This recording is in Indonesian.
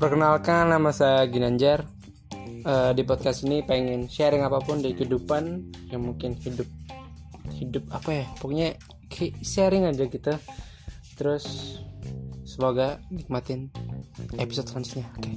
Perkenalkan nama saya Ginanjar. Uh, di podcast ini pengen sharing apa pun dari kehidupan yang mungkin hidup hidup apa ya pokoknya sharing aja gitu terus semoga nikmatin episode selanjutnya oke okay.